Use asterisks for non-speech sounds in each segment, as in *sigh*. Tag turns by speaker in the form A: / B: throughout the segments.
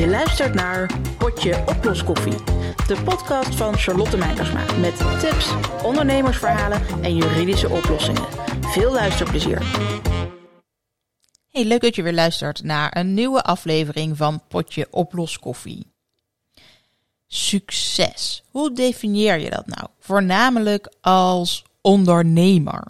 A: Je luistert naar Potje Oploskoffie, de podcast van Charlotte Meijersma met tips, ondernemersverhalen en juridische oplossingen. Veel luisterplezier.
B: Hey, leuk dat je weer luistert naar een nieuwe aflevering van Potje Oploskoffie. Succes. Hoe definieer je dat nou? Voornamelijk als ondernemer.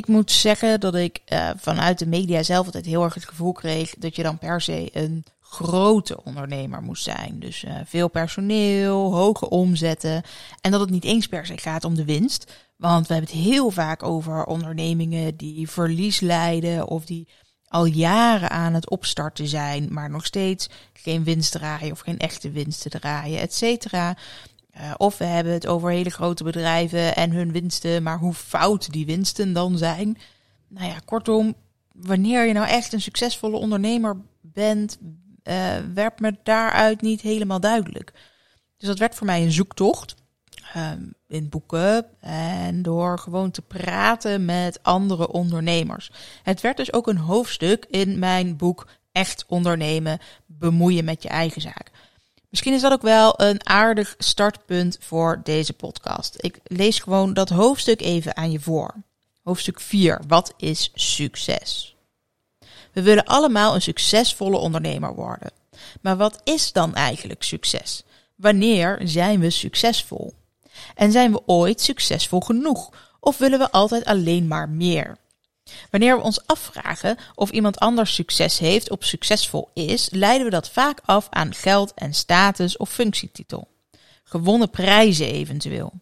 B: Ik moet zeggen dat ik uh, vanuit de media zelf altijd heel erg het gevoel kreeg dat je dan per se een grote ondernemer moest zijn. Dus uh, veel personeel, hoge omzetten. En dat het niet eens per se gaat om de winst. Want we hebben het heel vaak over ondernemingen die verlies lijden of die al jaren aan het opstarten zijn, maar nog steeds geen winst draaien of geen echte winsten draaien, et cetera. Uh, of we hebben het over hele grote bedrijven en hun winsten, maar hoe fout die winsten dan zijn. Nou ja, kortom, wanneer je nou echt een succesvolle ondernemer bent, uh, werd me daaruit niet helemaal duidelijk. Dus dat werd voor mij een zoektocht. Um, in boeken en door gewoon te praten met andere ondernemers. Het werd dus ook een hoofdstuk in mijn boek Echt ondernemen, bemoeien met je eigen zaak. Misschien is dat ook wel een aardig startpunt voor deze podcast. Ik lees gewoon dat hoofdstuk even aan je voor. Hoofdstuk 4. Wat is succes? We willen allemaal een succesvolle ondernemer worden. Maar wat is dan eigenlijk succes? Wanneer zijn we succesvol? En zijn we ooit succesvol genoeg? Of willen we altijd alleen maar meer? Wanneer we ons afvragen of iemand anders succes heeft of succesvol is, leiden we dat vaak af aan geld en status of functietitel. Gewonnen prijzen eventueel.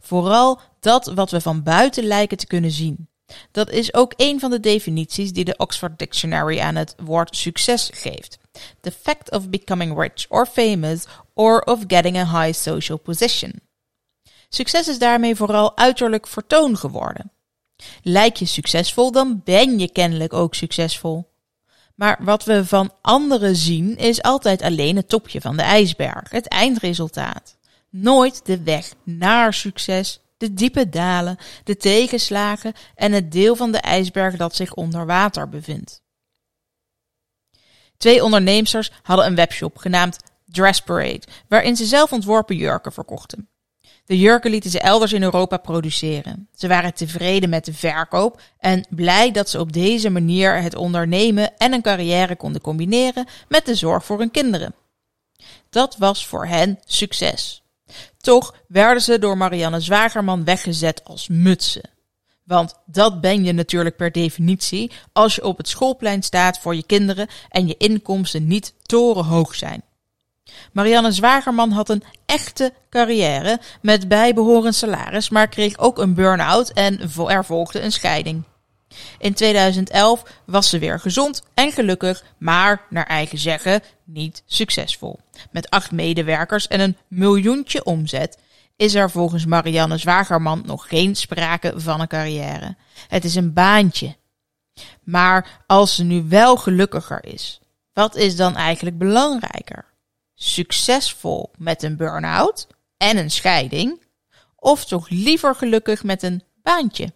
B: Vooral dat wat we van buiten lijken te kunnen zien. Dat is ook een van de definities die de Oxford Dictionary aan het woord succes geeft. The fact of becoming rich or famous or of getting a high social position. Succes is daarmee vooral uiterlijk vertoon geworden. Lijk je succesvol, dan ben je kennelijk ook succesvol. Maar wat we van anderen zien is altijd alleen het topje van de ijsberg, het eindresultaat. Nooit de weg naar succes, de diepe dalen, de tegenslagen en het deel van de ijsberg dat zich onder water bevindt. Twee onderneemsters hadden een webshop genaamd Dress Parade, waarin ze zelf ontworpen jurken verkochten. De jurken lieten ze elders in Europa produceren. Ze waren tevreden met de verkoop en blij dat ze op deze manier het ondernemen en een carrière konden combineren met de zorg voor hun kinderen. Dat was voor hen succes. Toch werden ze door Marianne Zwagerman weggezet als mutsen. Want dat ben je natuurlijk per definitie als je op het schoolplein staat voor je kinderen en je inkomsten niet torenhoog zijn. Marianne Zwagerman had een echte carrière met bijbehorend salaris, maar kreeg ook een burn-out en er volgde een scheiding. In 2011 was ze weer gezond en gelukkig, maar naar eigen zeggen niet succesvol. Met acht medewerkers en een miljoentje omzet is er volgens Marianne Zwagerman nog geen sprake van een carrière. Het is een baantje. Maar als ze nu wel gelukkiger is, wat is dan eigenlijk belangrijker? Succesvol met een burn-out en een scheiding, of toch liever gelukkig met een baantje?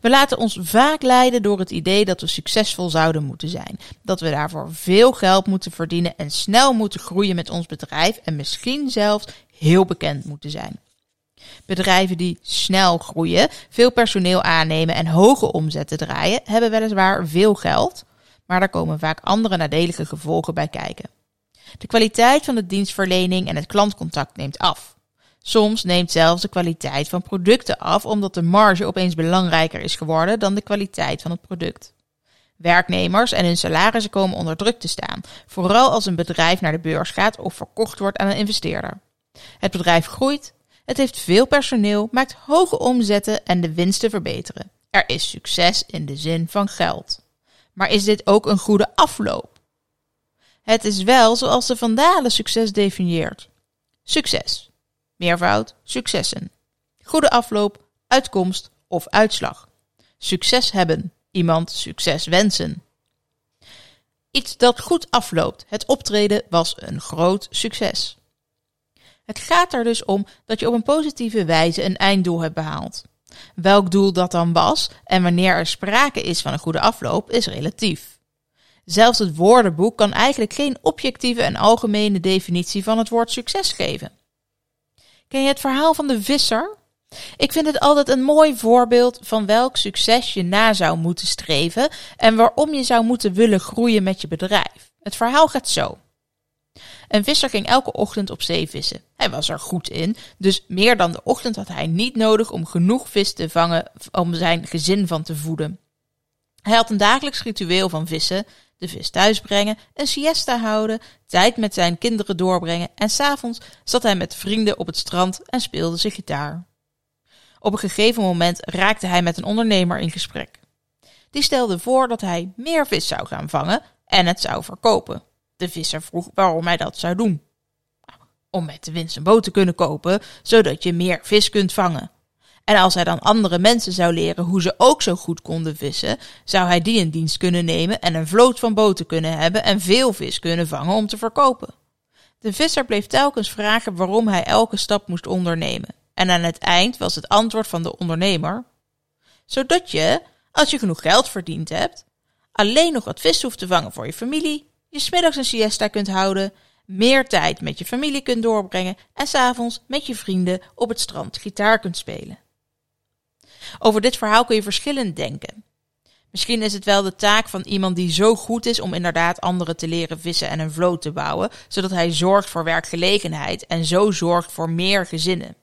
B: We laten ons vaak leiden door het idee dat we succesvol zouden moeten zijn, dat we daarvoor veel geld moeten verdienen en snel moeten groeien met ons bedrijf en misschien zelfs heel bekend moeten zijn. Bedrijven die snel groeien, veel personeel aannemen en hoge omzetten draaien, hebben weliswaar veel geld, maar daar komen vaak andere nadelige gevolgen bij kijken. De kwaliteit van de dienstverlening en het klantcontact neemt af. Soms neemt zelfs de kwaliteit van producten af omdat de marge opeens belangrijker is geworden dan de kwaliteit van het product. Werknemers en hun salarissen komen onder druk te staan, vooral als een bedrijf naar de beurs gaat of verkocht wordt aan een investeerder. Het bedrijf groeit, het heeft veel personeel, maakt hoge omzetten en de winsten verbeteren. Er is succes in de zin van geld. Maar is dit ook een goede afloop? Het is wel zoals de Vandalen succes definieert. Succes. Meervoud, successen. Goede afloop, uitkomst of uitslag. Succes hebben. Iemand succes wensen. Iets dat goed afloopt. Het optreden was een groot succes. Het gaat er dus om dat je op een positieve wijze een einddoel hebt behaald. Welk doel dat dan was en wanneer er sprake is van een goede afloop is relatief. Zelfs het woordenboek kan eigenlijk geen objectieve en algemene definitie van het woord succes geven. Ken je het verhaal van de visser? Ik vind het altijd een mooi voorbeeld van welk succes je na zou moeten streven en waarom je zou moeten willen groeien met je bedrijf. Het verhaal gaat zo. Een visser ging elke ochtend op zee vissen. Hij was er goed in, dus meer dan de ochtend had hij niet nodig om genoeg vis te vangen om zijn gezin van te voeden. Hij had een dagelijks ritueel van vissen, de vis thuisbrengen, een siesta houden, tijd met zijn kinderen doorbrengen en s'avonds zat hij met vrienden op het strand en speelde zijn gitaar. Op een gegeven moment raakte hij met een ondernemer in gesprek. Die stelde voor dat hij meer vis zou gaan vangen en het zou verkopen. De visser vroeg waarom hij dat zou doen. Om met de winst een boot te kunnen kopen, zodat je meer vis kunt vangen. En als hij dan andere mensen zou leren hoe ze ook zo goed konden vissen, zou hij die in dienst kunnen nemen en een vloot van boten kunnen hebben en veel vis kunnen vangen om te verkopen. De visser bleef telkens vragen waarom hij elke stap moest ondernemen. En aan het eind was het antwoord van de ondernemer: Zodat je, als je genoeg geld verdiend hebt, alleen nog wat vis hoeft te vangen voor je familie, je smiddags een siesta kunt houden, meer tijd met je familie kunt doorbrengen en s'avonds met je vrienden op het strand gitaar kunt spelen. Over dit verhaal kun je verschillend denken. Misschien is het wel de taak van iemand die zo goed is om inderdaad anderen te leren vissen en een vloot te bouwen, zodat hij zorgt voor werkgelegenheid en zo zorgt voor meer gezinnen.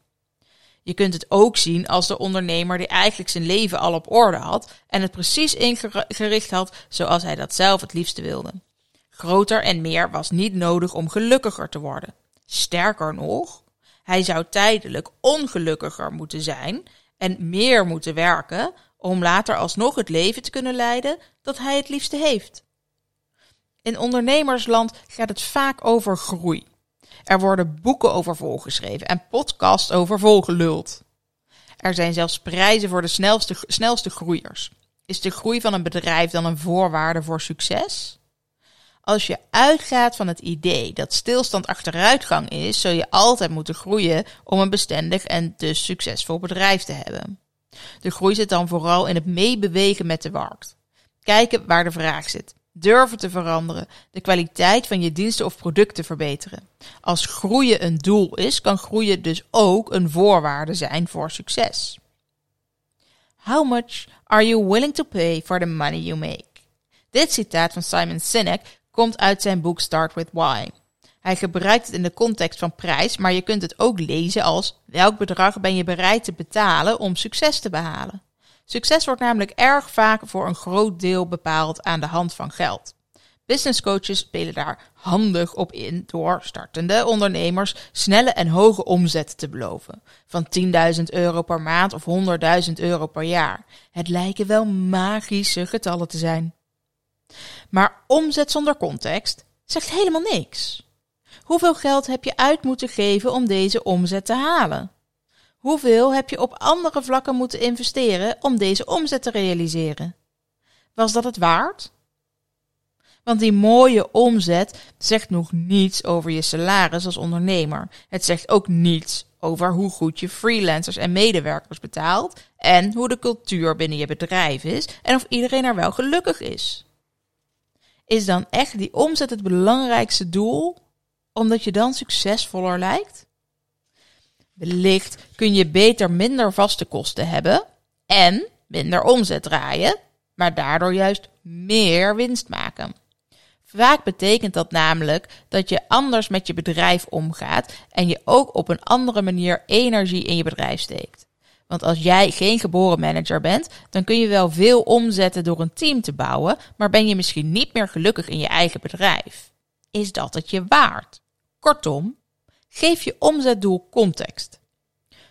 B: Je kunt het ook zien als de ondernemer die eigenlijk zijn leven al op orde had en het precies ingericht had zoals hij dat zelf het liefste wilde. Groter en meer was niet nodig om gelukkiger te worden. Sterker nog, hij zou tijdelijk ongelukkiger moeten zijn en meer moeten werken om later alsnog het leven te kunnen leiden dat hij het liefste heeft. In ondernemersland gaat het vaak over groei. Er worden boeken over volgeschreven en podcasts over volgeluld. Er zijn zelfs prijzen voor de snelste, snelste groeiers. Is de groei van een bedrijf dan een voorwaarde voor succes? Als je uitgaat van het idee dat stilstand achteruitgang is, zul je altijd moeten groeien om een bestendig en dus succesvol bedrijf te hebben. De groei zit dan vooral in het meebewegen met de markt. Kijken waar de vraag zit. Durven te veranderen. De kwaliteit van je diensten of producten verbeteren. Als groeien een doel is, kan groeien dus ook een voorwaarde zijn voor succes. How much are you willing to pay for the money you make? Dit citaat van Simon Sinek komt uit zijn boek Start with Why. Hij gebruikt het in de context van prijs, maar je kunt het ook lezen als welk bedrag ben je bereid te betalen om succes te behalen. Succes wordt namelijk erg vaak voor een groot deel bepaald aan de hand van geld. Business coaches spelen daar handig op in door startende ondernemers snelle en hoge omzet te beloven. Van 10.000 euro per maand of 100.000 euro per jaar. Het lijken wel magische getallen te zijn. Maar omzet zonder context zegt helemaal niks. Hoeveel geld heb je uit moeten geven om deze omzet te halen? Hoeveel heb je op andere vlakken moeten investeren om deze omzet te realiseren? Was dat het waard? Want die mooie omzet zegt nog niets over je salaris als ondernemer. Het zegt ook niets over hoe goed je freelancers en medewerkers betaalt en hoe de cultuur binnen je bedrijf is en of iedereen er wel gelukkig is. Is dan echt die omzet het belangrijkste doel, omdat je dan succesvoller lijkt? Wellicht kun je beter minder vaste kosten hebben en minder omzet draaien, maar daardoor juist meer winst maken. Vaak betekent dat namelijk dat je anders met je bedrijf omgaat en je ook op een andere manier energie in je bedrijf steekt. Want als jij geen geboren manager bent, dan kun je wel veel omzetten door een team te bouwen, maar ben je misschien niet meer gelukkig in je eigen bedrijf. Is dat het je waard? Kortom, geef je omzetdoel context.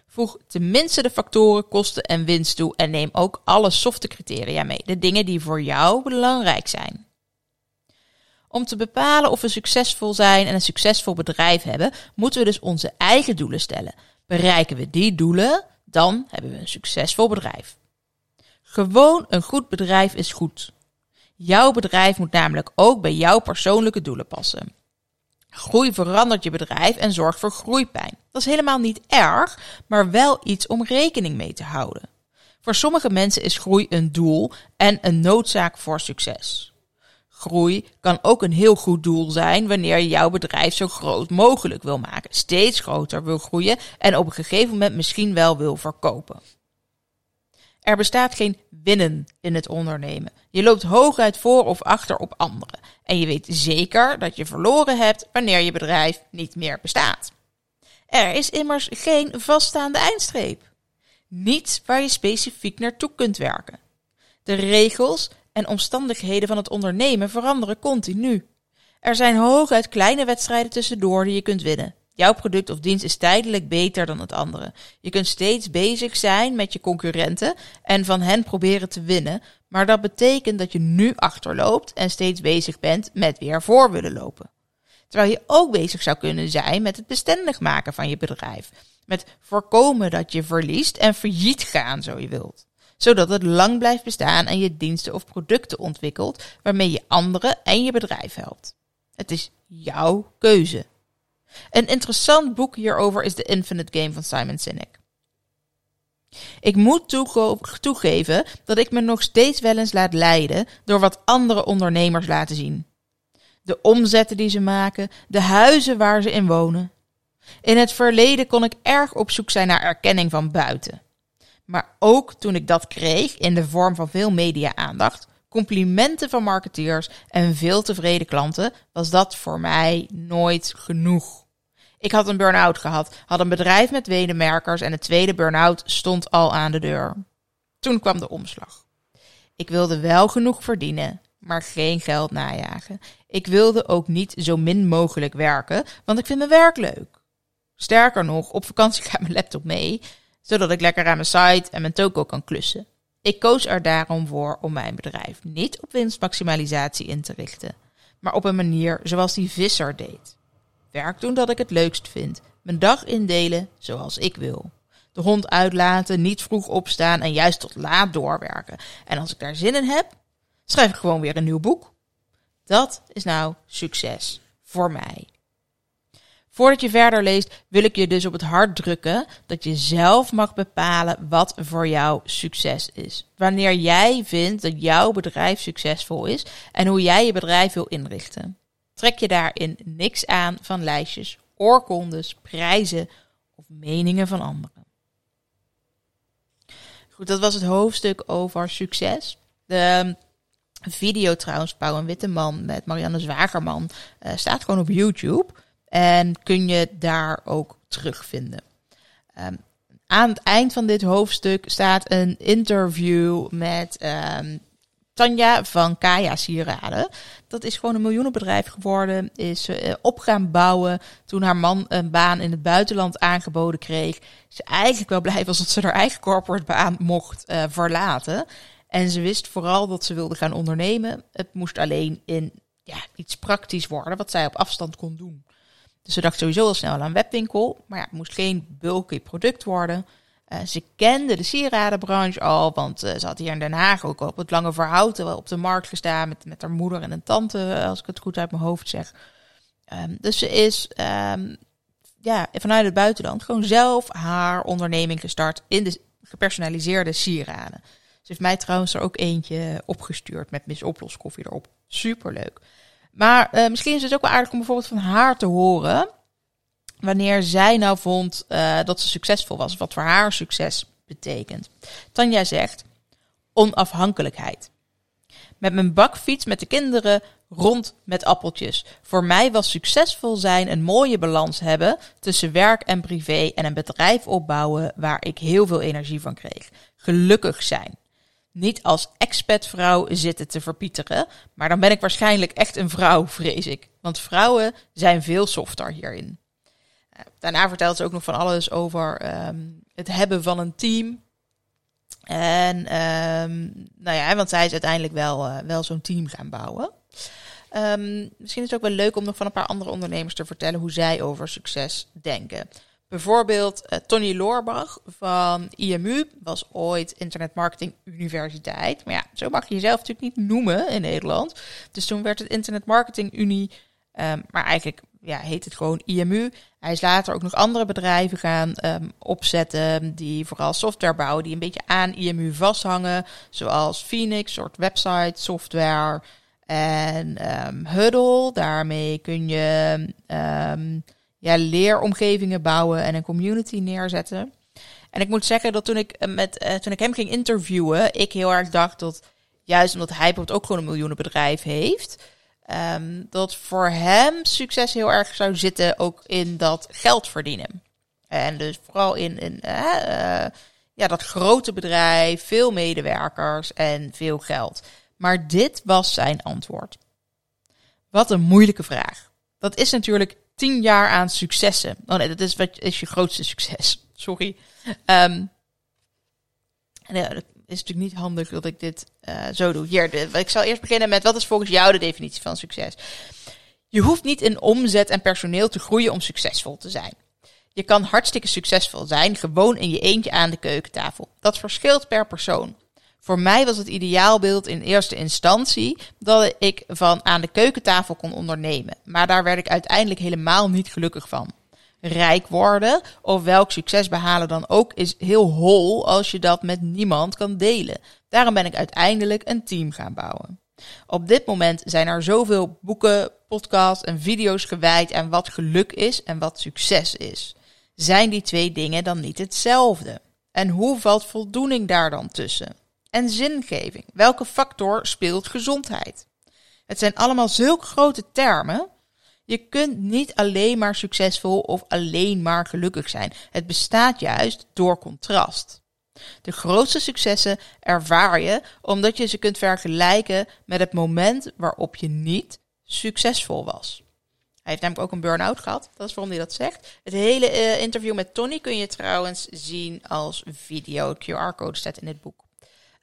B: Voeg tenminste de factoren kosten en winst toe en neem ook alle softe criteria mee, de dingen die voor jou belangrijk zijn. Om te bepalen of we succesvol zijn en een succesvol bedrijf hebben, moeten we dus onze eigen doelen stellen. Bereiken we die doelen, dan hebben we een succesvol bedrijf. Gewoon een goed bedrijf is goed. Jouw bedrijf moet namelijk ook bij jouw persoonlijke doelen passen. Groei verandert je bedrijf en zorgt voor groeipijn. Dat is helemaal niet erg, maar wel iets om rekening mee te houden. Voor sommige mensen is groei een doel en een noodzaak voor succes. Groei kan ook een heel goed doel zijn wanneer je jouw bedrijf zo groot mogelijk wil maken, steeds groter wil groeien en op een gegeven moment misschien wel wil verkopen. Er bestaat geen winnen in het ondernemen. Je loopt hooguit voor of achter op anderen. En je weet zeker dat je verloren hebt wanneer je bedrijf niet meer bestaat. Er is immers geen vaststaande eindstreep. Niets waar je specifiek naartoe kunt werken. De regels en omstandigheden van het ondernemen veranderen continu. Er zijn hooguit kleine wedstrijden tussendoor die je kunt winnen. Jouw product of dienst is tijdelijk beter dan het andere. Je kunt steeds bezig zijn met je concurrenten en van hen proberen te winnen, maar dat betekent dat je nu achterloopt en steeds bezig bent met weer voor willen lopen. Terwijl je ook bezig zou kunnen zijn met het bestendig maken van je bedrijf. Met voorkomen dat je verliest en failliet gaan, zo je wilt. Zodat het lang blijft bestaan en je diensten of producten ontwikkelt waarmee je anderen en je bedrijf helpt. Het is jouw keuze. Een interessant boek hierover is The Infinite Game van Simon Sinek. Ik moet toegeven dat ik me nog steeds wel eens laat leiden door wat andere ondernemers laten zien. De omzetten die ze maken, de huizen waar ze in wonen. In het verleden kon ik erg op zoek zijn naar erkenning van buiten. Maar ook toen ik dat kreeg in de vorm van veel media-aandacht, complimenten van marketeers en veel tevreden klanten, was dat voor mij nooit genoeg. Ik had een burn-out gehad, had een bedrijf met wedemerkers en de tweede burn-out stond al aan de deur. Toen kwam de omslag. Ik wilde wel genoeg verdienen, maar geen geld najagen. Ik wilde ook niet zo min mogelijk werken, want ik vind mijn werk leuk. Sterker nog, op vakantie *laughs* gaat mijn laptop mee, zodat ik lekker aan mijn site en mijn toko kan klussen. Ik koos er daarom voor om mijn bedrijf niet op winstmaximalisatie in te richten, maar op een manier zoals die visser deed. Werk doen dat ik het leukst vind, mijn dag indelen zoals ik wil. De hond uitlaten, niet vroeg opstaan en juist tot laat doorwerken. En als ik daar zin in heb, schrijf ik gewoon weer een nieuw boek. Dat is nou succes voor mij. Voordat je verder leest, wil ik je dus op het hart drukken dat je zelf mag bepalen wat voor jou succes is. Wanneer jij vindt dat jouw bedrijf succesvol is en hoe jij je bedrijf wil inrichten. Trek je daarin niks aan van lijstjes, oorkondes, prijzen of meningen van anderen. Goed, dat was het hoofdstuk over succes. De video trouwens, Pauw en Witteman met Marianne Zwagerman, uh, staat gewoon op YouTube. En kun je daar ook terugvinden. Um, aan het eind van dit hoofdstuk staat een interview met um, Tanja van Kaya Sieraden. Dat is gewoon een miljoenenbedrijf geworden. Is uh, op gaan bouwen toen haar man een baan in het buitenland aangeboden kreeg. Ze eigenlijk wel blij was dat ze haar eigen corporate baan mocht uh, verlaten. En ze wist vooral dat ze wilde gaan ondernemen. Het moest alleen in ja, iets praktisch worden, wat zij op afstand kon doen. Dus ze dacht sowieso al snel aan een webwinkel. Maar ja, het moest geen bulky product worden. Uh, ze kende de sieradenbranche al, want uh, ze had hier in Den Haag ook op het Lange Verhouten op de markt gestaan met, met haar moeder en een tante, als ik het goed uit mijn hoofd zeg. Um, dus ze is um, ja, vanuit het buitenland gewoon zelf haar onderneming gestart in de gepersonaliseerde sieraden. Ze heeft mij trouwens er ook eentje opgestuurd met Miss Oploskoffie erop. Superleuk. Maar uh, misschien is het ook wel aardig om bijvoorbeeld van haar te horen. Wanneer zij nou vond uh, dat ze succesvol was. Wat voor haar succes betekent. Tanja zegt onafhankelijkheid. Met mijn bakfiets met de kinderen rond met appeltjes. Voor mij was succesvol zijn een mooie balans hebben tussen werk en privé en een bedrijf opbouwen waar ik heel veel energie van kreeg. Gelukkig zijn niet als expatvrouw zitten te verpieteren. Maar dan ben ik waarschijnlijk echt een vrouw, vrees ik. Want vrouwen zijn veel softer hierin. Eh, daarna vertelt ze ook nog van alles over um, het hebben van een team. En um, nou ja, want zij is uiteindelijk wel, uh, wel zo'n team gaan bouwen. Um, misschien is het ook wel leuk om nog van een paar andere ondernemers te vertellen hoe zij over succes denken. Bijvoorbeeld uh, Tony Loorbach van IMU was ooit Internet Marketing Universiteit. Maar ja, zo mag je jezelf natuurlijk niet noemen in Nederland. Dus toen werd het Internet Marketing Unie, um, maar eigenlijk ja, heet het gewoon IMU. Hij is later ook nog andere bedrijven gaan um, opzetten die vooral software bouwen die een beetje aan IMU vasthangen, zoals Phoenix, soort website software en um, Huddle. Daarmee kun je ja, leeromgevingen bouwen en een community neerzetten. En ik moet zeggen dat toen ik, eh, met, uh, toen ik hem ging interviewen, ik heel erg dacht dat, juist omdat hij bijvoorbeeld ook gewoon een miljoenenbedrijf heeft, um, dat voor hem succes heel erg zou zitten ook in dat geld verdienen. En dus vooral in, in uh, ja, dat grote bedrijf, veel medewerkers en veel geld. Maar dit was zijn antwoord. Wat een moeilijke vraag. Dat is natuurlijk tien jaar aan successen. Oh nee, dat is wat is je grootste succes. *laughs* Sorry. Um, ja, dat is natuurlijk niet handig dat ik dit uh, zo doe. Hier, ik zal eerst beginnen met wat is volgens jou de definitie van succes? Je hoeft niet in omzet en personeel te groeien om succesvol te zijn. Je kan hartstikke succesvol zijn, gewoon in je eentje aan de keukentafel. Dat verschilt per persoon. Voor mij was het ideaalbeeld in eerste instantie dat ik van aan de keukentafel kon ondernemen. Maar daar werd ik uiteindelijk helemaal niet gelukkig van. Rijk worden of welk succes behalen dan ook is heel hol als je dat met niemand kan delen. Daarom ben ik uiteindelijk een team gaan bouwen. Op dit moment zijn er zoveel boeken, podcasts en video's gewijd aan wat geluk is en wat succes is. Zijn die twee dingen dan niet hetzelfde? En hoe valt voldoening daar dan tussen? En zingeving. Welke factor speelt gezondheid? Het zijn allemaal zulke grote termen. Je kunt niet alleen maar succesvol of alleen maar gelukkig zijn. Het bestaat juist door contrast. De grootste successen ervaar je omdat je ze kunt vergelijken met het moment waarop je niet succesvol was. Hij heeft namelijk ook een burn-out gehad. Dat is waarom hij dat zegt. Het hele uh, interview met Tony kun je trouwens zien als video. QR-code staat in het boek.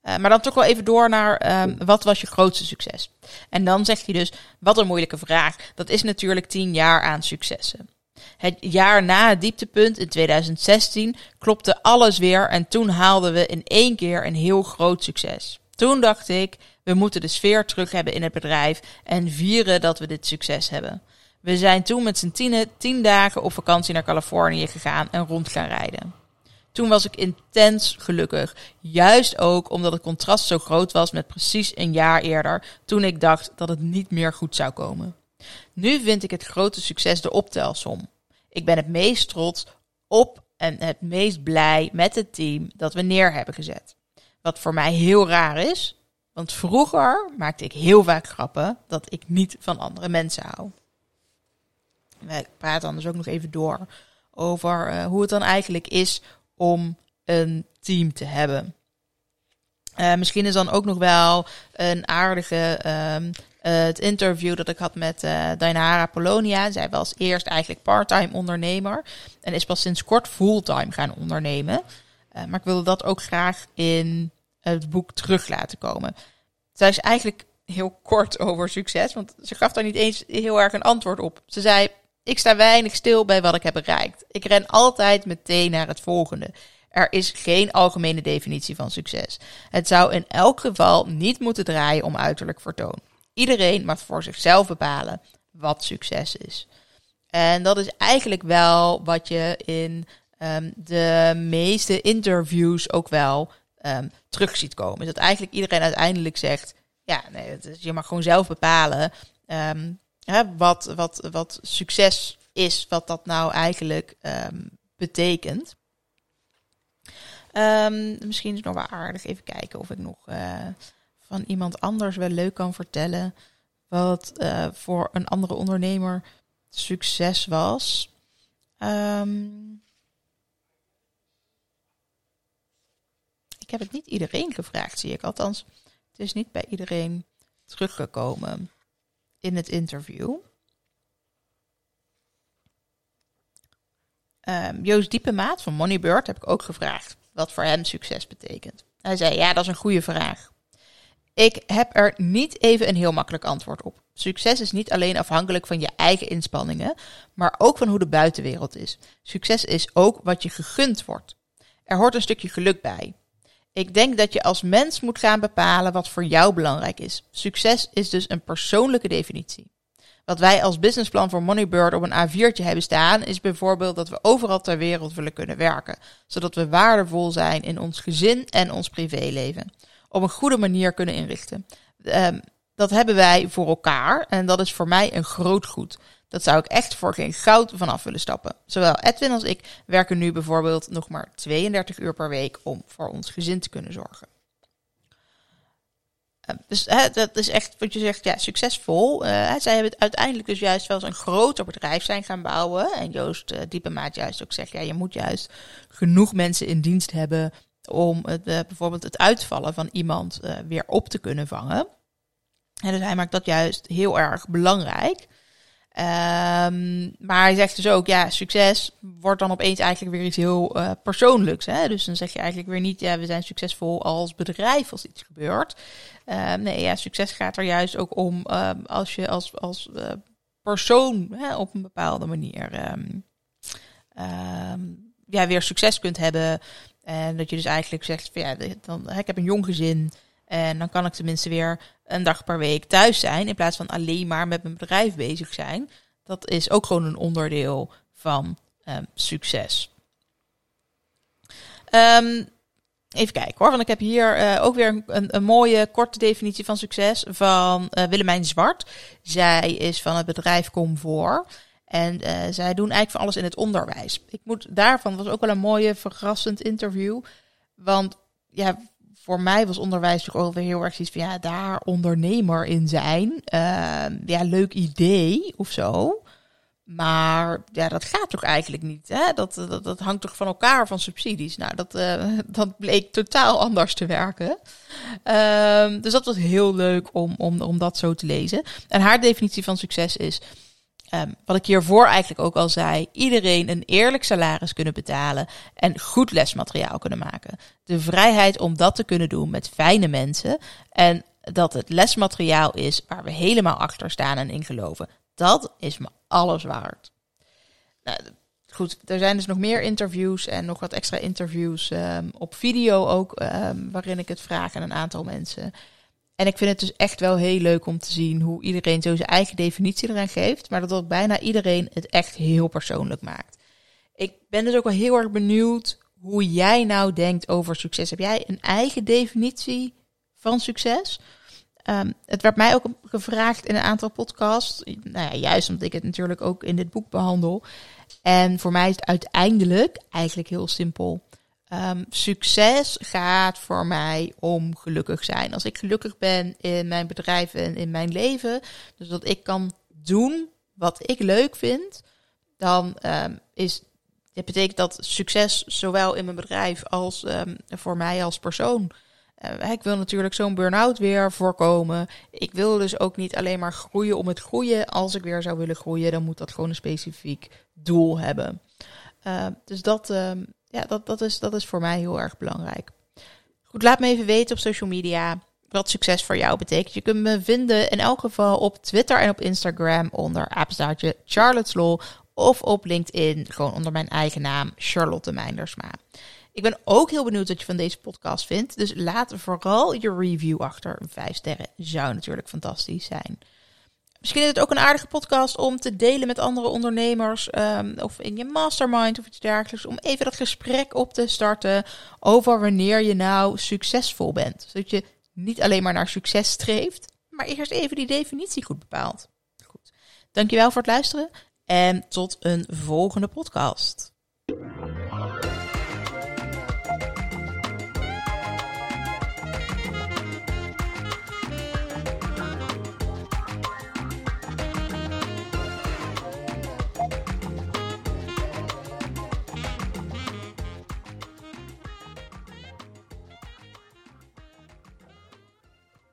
B: Uh, maar dan toch wel even door naar um, wat was je grootste succes? En dan zegt hij dus, wat een moeilijke vraag. Dat is natuurlijk tien jaar aan successen. Het jaar na het dieptepunt in 2016 klopte alles weer en toen haalden we in één keer een heel groot succes. Toen dacht ik, we moeten de sfeer terug hebben in het bedrijf en vieren dat we dit succes hebben. We zijn toen met z'n tienen tien dagen op vakantie naar Californië gegaan en rond gaan rijden. Toen was ik intens gelukkig. Juist ook omdat het contrast zo groot was met precies een jaar eerder, toen ik dacht dat het niet meer goed zou komen. Nu vind ik het grote succes de optelsom. Ik ben het meest trots op en het meest blij met het team dat we neer hebben gezet. Wat voor mij heel raar is, want vroeger maakte ik heel vaak grappen dat ik niet van andere mensen hou. We praten anders ook nog even door over uh, hoe het dan eigenlijk is om een team te hebben. Uh, misschien is dan ook nog wel een aardige um, uh, het interview dat ik had met uh, Dainara Polonia. Zij was eerst eigenlijk parttime ondernemer en is pas sinds kort fulltime gaan ondernemen. maar ik wilde dat ook graag in het boek terug laten komen. Zij is eigenlijk heel kort over succes, want ze gaf daar niet eens heel erg een antwoord op. Ze zei: ik sta weinig stil bij wat ik heb bereikt. Ik ren altijd meteen naar het volgende. Er is geen algemene definitie van succes. Het zou in elk geval niet moeten draaien om uiterlijk vertoon. Iedereen mag voor zichzelf bepalen wat succes is. En dat is eigenlijk wel wat je in um, de meeste interviews ook wel um, terug ziet komen. Dat eigenlijk iedereen uiteindelijk zegt: ja, nee, is, je mag gewoon zelf bepalen um, hè, wat, wat, wat succes is, wat dat nou eigenlijk um, betekent. Um, misschien is het nog wel aardig even kijken of ik nog uh, van iemand anders wel leuk kan vertellen wat uh, voor een andere ondernemer succes was. Um, ik heb het niet iedereen gevraagd, zie ik. Althans, het is niet bij iedereen teruggekomen in het interview. Um, Joost Diepemaat van Moneybird heb ik ook gevraagd wat voor hem succes betekent. Hij zei, ja, dat is een goede vraag. Ik heb er niet even een heel makkelijk antwoord op. Succes is niet alleen afhankelijk van je eigen inspanningen, maar ook van hoe de buitenwereld is. Succes is ook wat je gegund wordt. Er hoort een stukje geluk bij. Ik denk dat je als mens moet gaan bepalen wat voor jou belangrijk is. Succes is dus een persoonlijke definitie. Wat wij als businessplan voor Moneybird op een A4'tje hebben staan, is bijvoorbeeld dat we overal ter wereld willen kunnen werken, zodat we waardevol zijn in ons gezin en ons privéleven. Op een goede manier kunnen inrichten. Um, dat hebben wij voor elkaar en dat is voor mij een groot goed. Dat zou ik echt voor geen goud vanaf willen stappen. Zowel Edwin als ik werken nu bijvoorbeeld nog maar 32 uur per week om voor ons gezin te kunnen zorgen. Uh, dus hè, dat is echt wat je zegt, ja, succesvol. Uh, zij hebben het uiteindelijk dus juist wel eens een groter bedrijf zijn gaan bouwen. En Joost uh, Diepemaat juist ook zegt, ja, je moet juist genoeg mensen in dienst hebben om het, bijvoorbeeld het uitvallen van iemand weer op te kunnen vangen. En dus hij maakt dat juist heel erg belangrijk. Um, maar hij zegt dus ook, ja, succes wordt dan opeens eigenlijk weer iets heel uh, persoonlijks. Hè? Dus dan zeg je eigenlijk weer niet, ja, we zijn succesvol als bedrijf als iets gebeurt. Um, nee, ja, succes gaat er juist ook om um, als je als, als uh, persoon hè, op een bepaalde manier ja, weer succes kunt hebben. En dat je dus eigenlijk zegt, van, ja, dan, ik heb een jong gezin. En dan kan ik tenminste weer een dag per week thuis zijn. In plaats van alleen maar met mijn bedrijf bezig zijn. Dat is ook gewoon een onderdeel van um, succes. Um, even kijken hoor, want ik heb hier uh, ook weer een, een, mooie korte definitie van succes van uh, Willemijn Zwart. Zij is van het bedrijf Comfort. En uh, zij doen eigenlijk van alles in het onderwijs. Ik moet daarvan, was ook wel een mooie, verrassend interview. Want ja, voor mij was onderwijs toch ook weer heel erg iets van ja, daar ondernemer in zijn. Uh, ja, leuk idee of zo. Maar ja, dat gaat toch eigenlijk niet. Hè? Dat, dat, dat hangt toch van elkaar van subsidies. Nou, dat, uh, *laughs* dat bleek totaal anders te werken. Uh, dus dat was heel leuk om, om, om dat zo te lezen. En haar definitie van succes is Um, wat ik hiervoor eigenlijk ook al zei, iedereen een eerlijk salaris kunnen betalen en goed lesmateriaal kunnen maken. De vrijheid om dat te kunnen doen met fijne mensen en dat het lesmateriaal is waar we helemaal achter staan en in geloven. Dat is me alles waard. Nou, goed, er zijn dus nog meer interviews en nog wat extra interviews um, op video ook, um, waarin ik het vraag aan een aantal mensen. En ik vind het dus echt wel heel leuk om te zien hoe iedereen zo zijn eigen definitie eraan geeft. Maar dat ook bijna iedereen het echt heel persoonlijk maakt. Ik ben dus ook wel heel erg benieuwd hoe jij nou denkt over succes. Heb jij een eigen definitie van succes? Um, het werd mij ook gevraagd in een aantal podcasts. Nou ja, juist omdat ik het natuurlijk ook in dit boek behandel. En voor mij is het uiteindelijk eigenlijk heel simpel. Um, succes gaat voor mij om gelukkig zijn. Als ik gelukkig ben in mijn bedrijf en in mijn leven, dus dat ik kan doen wat ik leuk vind, dan um, is het betekent dat succes zowel in mijn bedrijf als um, voor mij als persoon. Uh, ik wil natuurlijk zo'n burn-out weer voorkomen. Ik wil dus ook niet alleen maar groeien om het groeien. Als ik weer zou willen groeien, dan moet dat gewoon een specifiek doel hebben. Uh, dus dat, ja, dat, dat, is, dat is voor mij heel erg belangrijk. Goed, laat me even weten op social media wat succes voor jou betekent. Je kunt me vinden in elk geval op Twitter en op Instagram onder apenstaartje Charlotte's Law. Of op LinkedIn, gewoon onder mijn eigen naam, Charlotte Meindersma. Ik ben ook heel benieuwd wat je van deze podcast vindt. Dus laat vooral je review achter. Vijf sterren zou natuurlijk fantastisch zijn. Misschien is het ook een aardige podcast om te delen met andere ondernemers um, of in je mastermind of iets dergelijks. Om even dat gesprek op te starten over wanneer je nou succesvol bent. Zodat je niet alleen maar naar succes streeft, maar eerst even die definitie goed bepaalt. Goed. Dankjewel voor het luisteren en tot een volgende podcast.